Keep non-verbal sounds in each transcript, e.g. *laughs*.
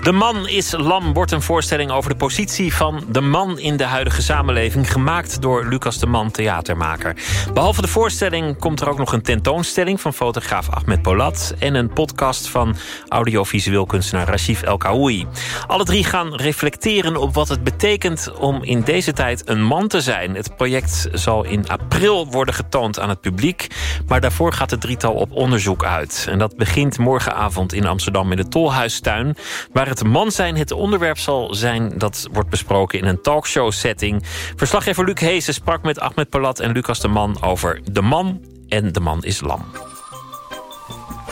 De Man is Lam wordt een voorstelling over de positie van de man in de huidige samenleving, gemaakt door Lucas de Man, theatermaker. Behalve de voorstelling komt er ook nog een tentoonstelling van fotograaf Ahmed Polat en een podcast van audiovisueel kunstenaar Rashif El Kaoui. Alle drie gaan reflecteren op wat het betekent om in deze tijd een man te zijn. Het project zal in april worden getoond aan het publiek, maar daarvoor gaat het drietal op onderzoek uit. En dat begint morgenavond in Amsterdam in de Tolhuistuin, waar het man zijn het onderwerp zal zijn dat wordt besproken in een talkshow-setting. Verslaggever Luc Heesen sprak met Ahmed Palat en Lucas de Man over de man en de man is lam.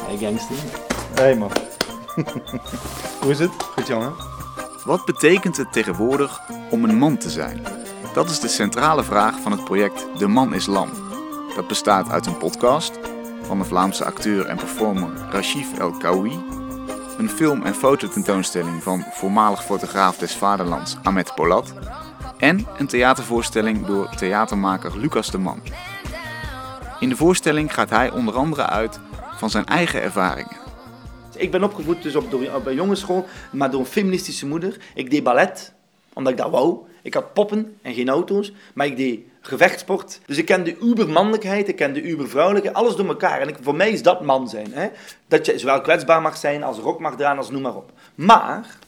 Hey gangster. Hey man. *laughs* Hoe is het? Goed jongen. Wat betekent het tegenwoordig om een man te zijn? Dat is de centrale vraag van het project De Man is Lam. Dat bestaat uit een podcast van de Vlaamse acteur en performer Rashif El Kaoui een film- en fototentoonstelling van voormalig fotograaf des vaderlands Ahmed Polat en een theatervoorstelling door theatermaker Lucas de Man. In de voorstelling gaat hij onder andere uit van zijn eigen ervaringen. Ik ben opgevoed dus op, op een jongensschool, maar door een feministische moeder. Ik deed ballet, omdat ik dat wou. Ik had poppen en geen auto's, maar ik deed gevechtsport. Dus ik ken de ubermannelijkheid, ik ken de ubervrouwelijke, alles door elkaar. En ik, voor mij is dat man zijn. Hè? Dat je zowel kwetsbaar mag zijn, als rok mag dragen, als noem maar op. Maar,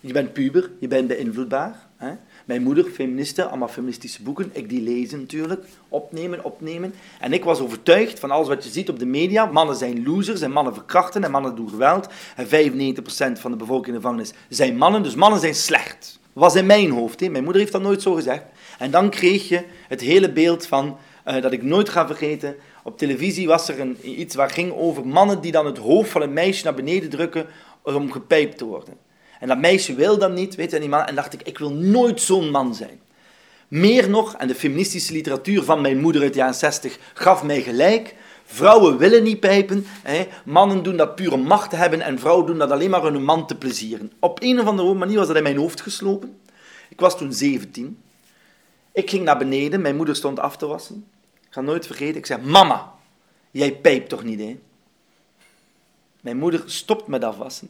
je bent puber, je bent beïnvloedbaar. Hè? Mijn moeder, feministe, allemaal feministische boeken. Ik die lezen natuurlijk. Opnemen, opnemen. En ik was overtuigd van alles wat je ziet op de media. Mannen zijn losers en mannen verkrachten en mannen doen geweld. En 95% van de bevolking in de gevangenis zijn mannen, dus mannen zijn slecht. Was in mijn hoofd. Hè. Mijn moeder heeft dat nooit zo gezegd. En dan kreeg je het hele beeld van, uh, dat ik nooit ga vergeten, op televisie was er een, iets waar ging over mannen die dan het hoofd van een meisje naar beneden drukken om gepijpt te worden. En dat meisje wil dat niet, weet je, die man, en dacht ik, ik wil nooit zo'n man zijn. Meer nog, en de feministische literatuur van mijn moeder uit de jaren 60 gaf mij gelijk, Vrouwen willen niet pijpen. Hè. Mannen doen dat puur om macht te hebben en vrouwen doen dat alleen maar om hun man te plezieren. Op een of andere manier was dat in mijn hoofd geslopen. Ik was toen 17. Ik ging naar beneden, mijn moeder stond af te wassen. Ik ga nooit vergeten, ik zei, mama, jij pijpt toch niet, hè? Mijn moeder stopt met afwassen,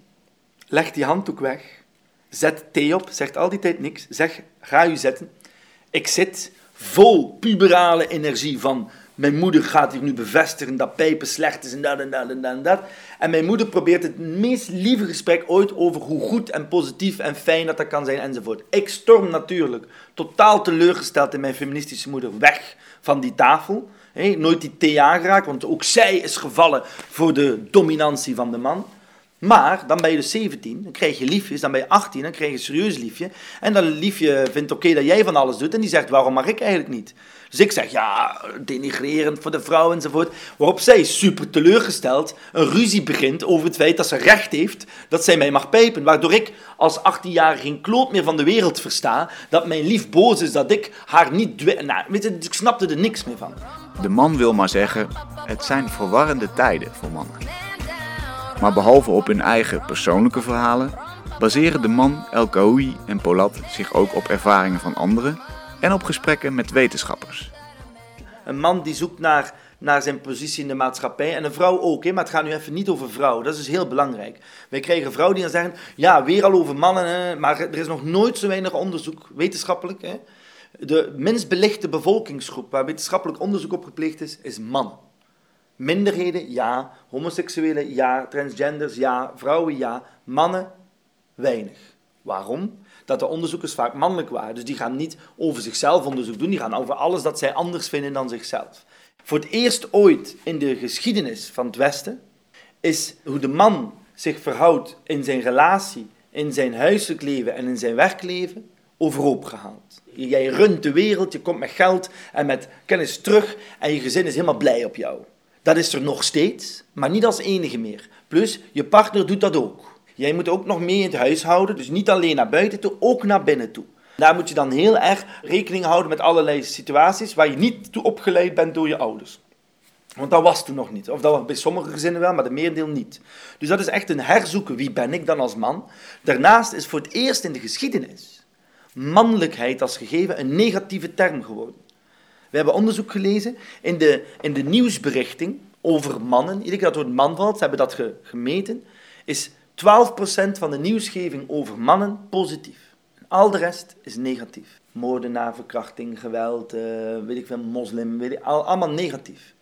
legt die handdoek weg, zet thee op, zegt al die tijd niks, zeg, ga u zetten. Ik zit vol puberale energie van, mijn moeder gaat hier nu bevestigen dat pijpen slecht is en dat en dat en dat en mijn moeder probeert het meest lieve gesprek ooit over hoe goed en positief en fijn dat dat kan zijn enzovoort. Ik storm natuurlijk, totaal teleurgesteld in mijn feministische moeder, weg van die tafel. nooit die thee aangeraakt, want ook zij is gevallen voor de dominantie van de man. Maar dan ben je dus 17, dan krijg je liefjes, dan ben je 18, dan krijg je een serieus liefje. En dat liefje vindt oké dat jij van alles doet en die zegt, waarom mag ik eigenlijk niet? Dus ik zeg, ja, denigrerend voor de vrouw enzovoort. Waarop zij, super teleurgesteld, een ruzie begint over het feit dat ze recht heeft dat zij mij mag pijpen. Waardoor ik als 18-jarige geen kloot meer van de wereld versta dat mijn lief boos is dat ik haar niet... Nou, weet je, ik snapte er niks meer van. De man wil maar zeggen, het zijn verwarrende tijden voor mannen. Maar behalve op hun eigen persoonlijke verhalen, baseren de man El Kaoui en Polat zich ook op ervaringen van anderen en op gesprekken met wetenschappers. Een man die zoekt naar, naar zijn positie in de maatschappij en een vrouw ook, hè, maar het gaat nu even niet over vrouwen. Dat is dus heel belangrijk. Wij krijgen vrouwen die dan zeggen, ja, weer al over mannen, hè, maar er is nog nooit zo weinig onderzoek, wetenschappelijk. Hè. De minst belichte bevolkingsgroep waar wetenschappelijk onderzoek op gepleegd is, is mannen. Minderheden, ja. Homoseksuelen, ja. Transgenders, ja. Vrouwen, ja. Mannen, weinig. Waarom? Dat de onderzoekers vaak mannelijk waren. Dus die gaan niet over zichzelf onderzoek doen, die gaan over alles dat zij anders vinden dan zichzelf. Voor het eerst ooit in de geschiedenis van het Westen is hoe de man zich verhoudt in zijn relatie, in zijn huiselijk leven en in zijn werkleven overhoop gehaald. Jij runt de wereld, je komt met geld en met kennis terug en je gezin is helemaal blij op jou. Dat is er nog steeds, maar niet als enige meer. Plus, je partner doet dat ook. Jij moet ook nog mee in het huishouden, dus niet alleen naar buiten toe, ook naar binnen toe. Daar moet je dan heel erg rekening houden met allerlei situaties waar je niet toe opgeleid bent door je ouders. Want dat was toen nog niet. Of dat was bij sommige gezinnen wel, maar de merendeel niet. Dus dat is echt een herzoeken. Wie ben ik dan als man? Daarnaast is voor het eerst in de geschiedenis mannelijkheid als gegeven een negatieve term geworden. We hebben onderzoek gelezen in de, in de nieuwsberichting over mannen. Iedere keer dat het woord man valt, ze hebben dat gemeten, is 12% van de nieuwsgeving over mannen positief. Al de rest is negatief. Moordenaar, verkrachting, geweld, uh, weet ik veel, moslim, weet ik, al, allemaal negatief.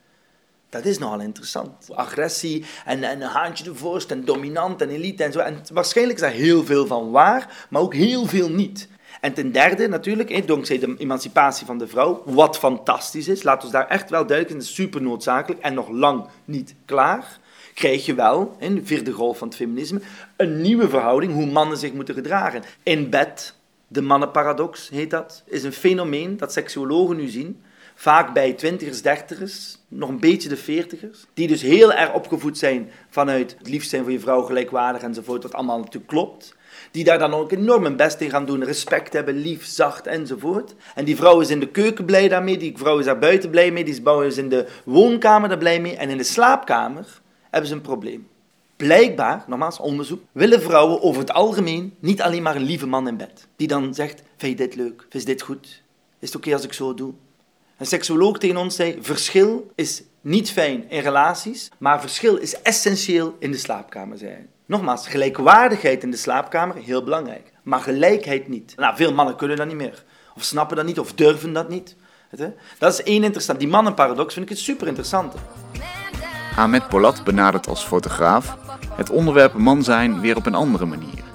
Dat is nogal interessant. Agressie en, en een haantje de vorst en dominant en elite en zo. En waarschijnlijk is daar heel veel van waar, maar ook heel veel niet. En ten derde natuurlijk, dankzij de emancipatie van de vrouw, wat fantastisch is, laat ons daar echt wel duidelijk in, super noodzakelijk en nog lang niet klaar, krijg je wel, in de vierde golf van het feminisme, een nieuwe verhouding hoe mannen zich moeten gedragen. In bed, de mannenparadox heet dat, is een fenomeen dat seksuologen nu zien, vaak bij twintigers, dertigers, nog een beetje de veertigers, die dus heel erg opgevoed zijn vanuit het liefst zijn voor je vrouw gelijkwaardig enzovoort, wat allemaal natuurlijk klopt. Die daar dan ook enorm hun best in gaan doen, respect hebben, lief, zacht enzovoort. En die vrouw is in de keuken blij daarmee, die vrouw is daar buiten blij mee, die vrouw is in de woonkamer daar blij mee. En in de slaapkamer hebben ze een probleem. Blijkbaar, nogmaals onderzoek, willen vrouwen over het algemeen niet alleen maar een lieve man in bed. Die dan zegt, vind je dit leuk? Vind je dit goed? Is het oké als ik zo doe? Een seksuoloog tegen ons zei, verschil is niet fijn in relaties, maar verschil is essentieel in de slaapkamer, hij. Nogmaals, gelijkwaardigheid in de slaapkamer, heel belangrijk. Maar gelijkheid niet. Nou, veel mannen kunnen dat niet meer. Of snappen dat niet, of durven dat niet. Dat is één interessant. Die mannenparadox vind ik het super interessant. Ahmed Polat benadert als fotograaf het onderwerp man zijn weer op een andere manier.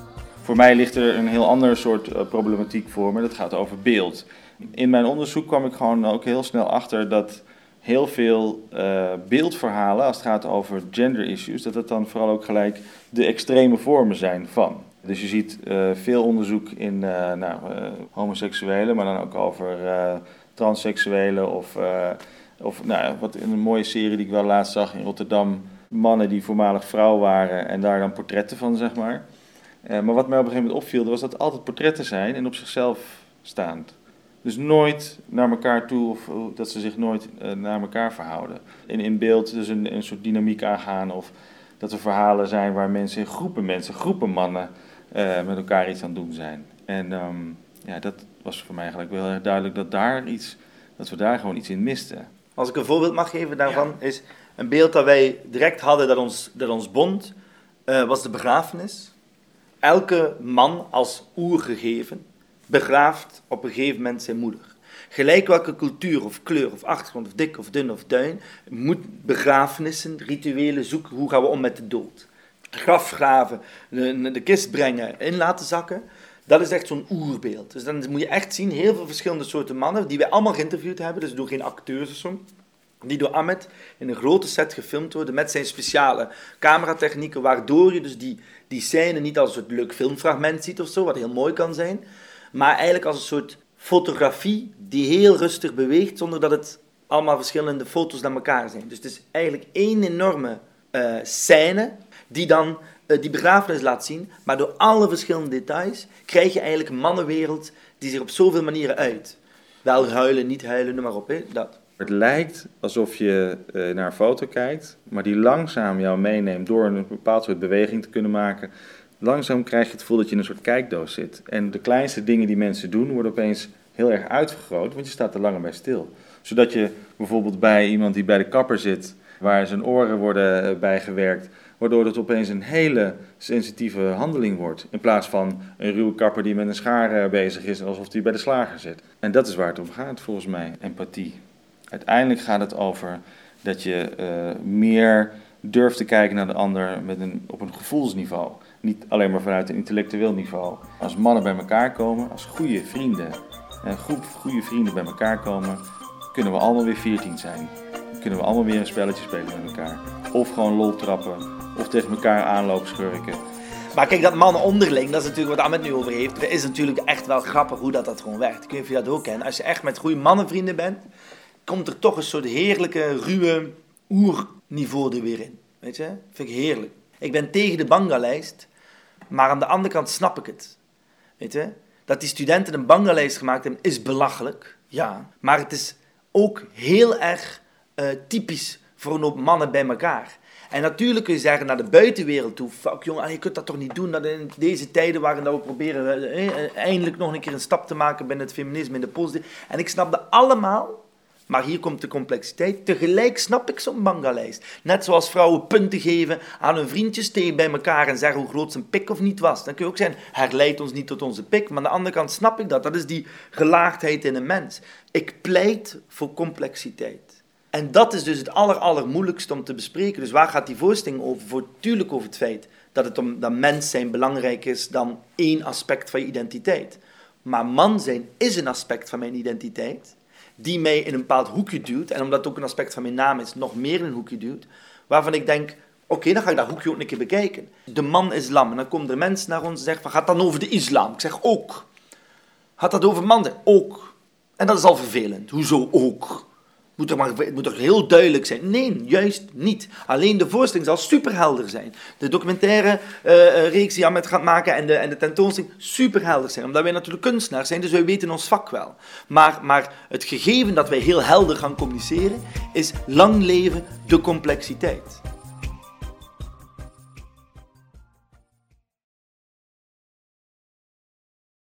Voor mij ligt er een heel ander soort eh, problematiek voor me. Dat gaat over beeld. In mijn onderzoek kwam ik gewoon ook heel snel achter dat heel veel uh, beeldverhalen, als het gaat over gender issues, dat het dan vooral ook gelijk de extreme vormen zijn van. Dus je ziet uh, veel onderzoek in uh, nou, homoseksuelen, maar dan ook over transseksuelen of, of nou, wat in een mooie serie die ik wel laatst zag in Rotterdam, mannen die voormalig vrouw waren en daar dan portretten van, zeg maar. Maar wat mij op een gegeven moment opviel, was dat het altijd portretten zijn en op zichzelf staand. Dus nooit naar elkaar toe of dat ze zich nooit uh, naar elkaar verhouden. In, in beeld dus een, een soort dynamiek aangaan of dat er verhalen zijn waar mensen in groepen mensen, groepen mannen uh, met elkaar iets aan het doen zijn. En um, ja, dat was voor mij eigenlijk wel heel erg duidelijk dat, daar iets, dat we daar gewoon iets in misten. Als ik een voorbeeld mag geven daarvan, ja. is een beeld dat wij direct hadden dat ons, dat ons bond, uh, was de begrafenis. Elke man als oergegeven begraaft op een gegeven moment zijn moeder. Gelijk welke cultuur of kleur of achtergrond of dik of dun of duin, moet begrafenissen, rituelen zoeken. Hoe gaan we om met de dood? Grafgraven, de, de kist brengen, in laten zakken. Dat is echt zo'n oerbeeld. Dus dan moet je echt zien, heel veel verschillende soorten mannen, die wij allemaal geïnterviewd hebben, dus door geen acteurs of zo, die door Ahmed in een grote set gefilmd worden met zijn speciale cameratechnieken, waardoor je dus die, die scène niet als een leuk filmfragment ziet of zo, wat heel mooi kan zijn, maar eigenlijk als een soort fotografie die heel rustig beweegt, zonder dat het allemaal verschillende foto's naar elkaar zijn. Dus het is eigenlijk één enorme uh, scène die dan uh, die begrafenis laat zien, maar door alle verschillende details krijg je eigenlijk een mannenwereld die zich op zoveel manieren uit. Wel huilen, niet huilen, noem maar op, hè? dat. Het lijkt alsof je uh, naar een foto kijkt, maar die langzaam jou meeneemt door een bepaald soort beweging te kunnen maken langzaam krijg je het gevoel dat je in een soort kijkdoos zit. En de kleinste dingen die mensen doen, worden opeens heel erg uitvergroot, want je staat er langer bij stil. Zodat je bijvoorbeeld bij iemand die bij de kapper zit, waar zijn oren worden eh, bijgewerkt, waardoor het opeens een hele sensitieve handeling wordt. In plaats van een ruwe kapper die met een schaar eh, bezig is, alsof hij bij de slager zit. En dat is waar het om gaat, volgens mij, empathie. Uiteindelijk gaat het over dat je uh, meer durft te kijken naar de ander met een, op een gevoelsniveau. Niet alleen maar vanuit een intellectueel niveau. Als mannen bij elkaar komen, als goede vrienden, een groep goede vrienden bij elkaar komen, kunnen we allemaal weer 14 zijn. kunnen we allemaal weer een spelletje spelen met elkaar. Of gewoon lol trappen, of tegen elkaar aanlopen schurken. Maar kijk, dat mannen onderling, dat is natuurlijk wat Ahmed nu over heeft. is natuurlijk echt wel grappig hoe dat, dat gewoon werkt. Of je dat ook kent. Als je echt met goede mannenvrienden bent, komt er toch een soort heerlijke, ruwe oerniveau er weer in. Weet je? Vind ik heerlijk. Ik ben tegen de bangalijst, maar aan de andere kant snap ik het. Weet je? Dat die studenten een bangalijst gemaakt hebben, is belachelijk. Ja. Maar het is ook heel erg uh, typisch voor een hoop mannen bij elkaar. En natuurlijk kun je zeggen naar de buitenwereld toe: fuck jongen, je kunt dat toch niet doen. Dat in deze tijden waarin we proberen eh, eh, eindelijk nog een keer een stap te maken binnen het feminisme in de positieve. En ik snap dat allemaal. Maar hier komt de complexiteit. Tegelijk snap ik zo'n manga-lijst. Net zoals vrouwen punten geven aan hun vriendjes tegen bij elkaar en zeggen hoe groot zijn pik of niet was. Dan kun je ook zeggen, herleidt ons niet tot onze pik. Maar aan de andere kant snap ik dat. Dat is die gelaagdheid in een mens. Ik pleit voor complexiteit. En dat is dus het aller, allermoeilijkste om te bespreken. Dus waar gaat die voorstelling over? Voortdurend over het feit dat, het om, dat mens zijn belangrijk is dan één aspect van je identiteit. Maar man zijn is een aspect van mijn identiteit, die mij in een bepaald hoekje duwt, en omdat het ook een aspect van mijn naam is, nog meer in een hoekje duwt, waarvan ik denk, oké, dan ga ik dat hoekje ook een keer bekijken. De man islam, en dan komen er mensen naar ons en zeggen, van, gaat dan over de islam? Ik zeg, ook. Gaat dat over mannen? Ook. En dat is al vervelend. Hoezo ook? Moet er maar, het moet toch heel duidelijk zijn? Nee, juist niet. Alleen de voorstelling zal superhelder zijn. De documentaire uh, reeks die Ahmed gaat maken en de, en de tentoonstelling superhelder zijn. Omdat wij natuurlijk kunstenaars zijn, dus wij weten ons vak wel. Maar, maar het gegeven dat wij heel helder gaan communiceren, is lang leven de complexiteit.